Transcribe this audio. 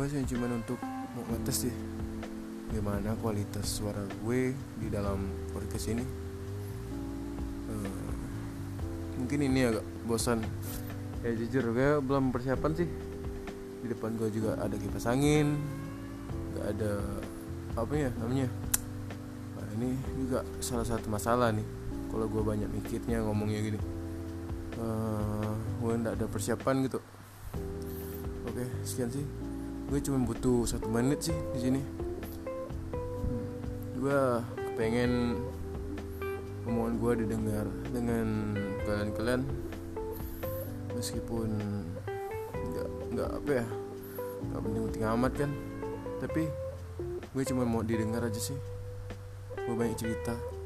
gue sih cuma untuk mau ngetes sih gimana kualitas suara gue di dalam podcast ini. Uh, mungkin ini agak bosan. Ya jujur gue belum persiapan sih. Di depan gue juga ada kipas angin nggak ada apa ya namanya. Nah, ini juga salah satu masalah nih kalau gue banyak mikirnya ngomongnya gini. Uh, gue nggak ada persiapan gitu oke sekian sih. Gue cuma butuh satu menit sih di sini. Hmm, gue pengen omongan gue didengar dengan kalian-kalian. Meskipun nggak nggak apa ya nggak penting-penting amat kan. Tapi gue cuma mau didengar aja sih. Gue banyak cerita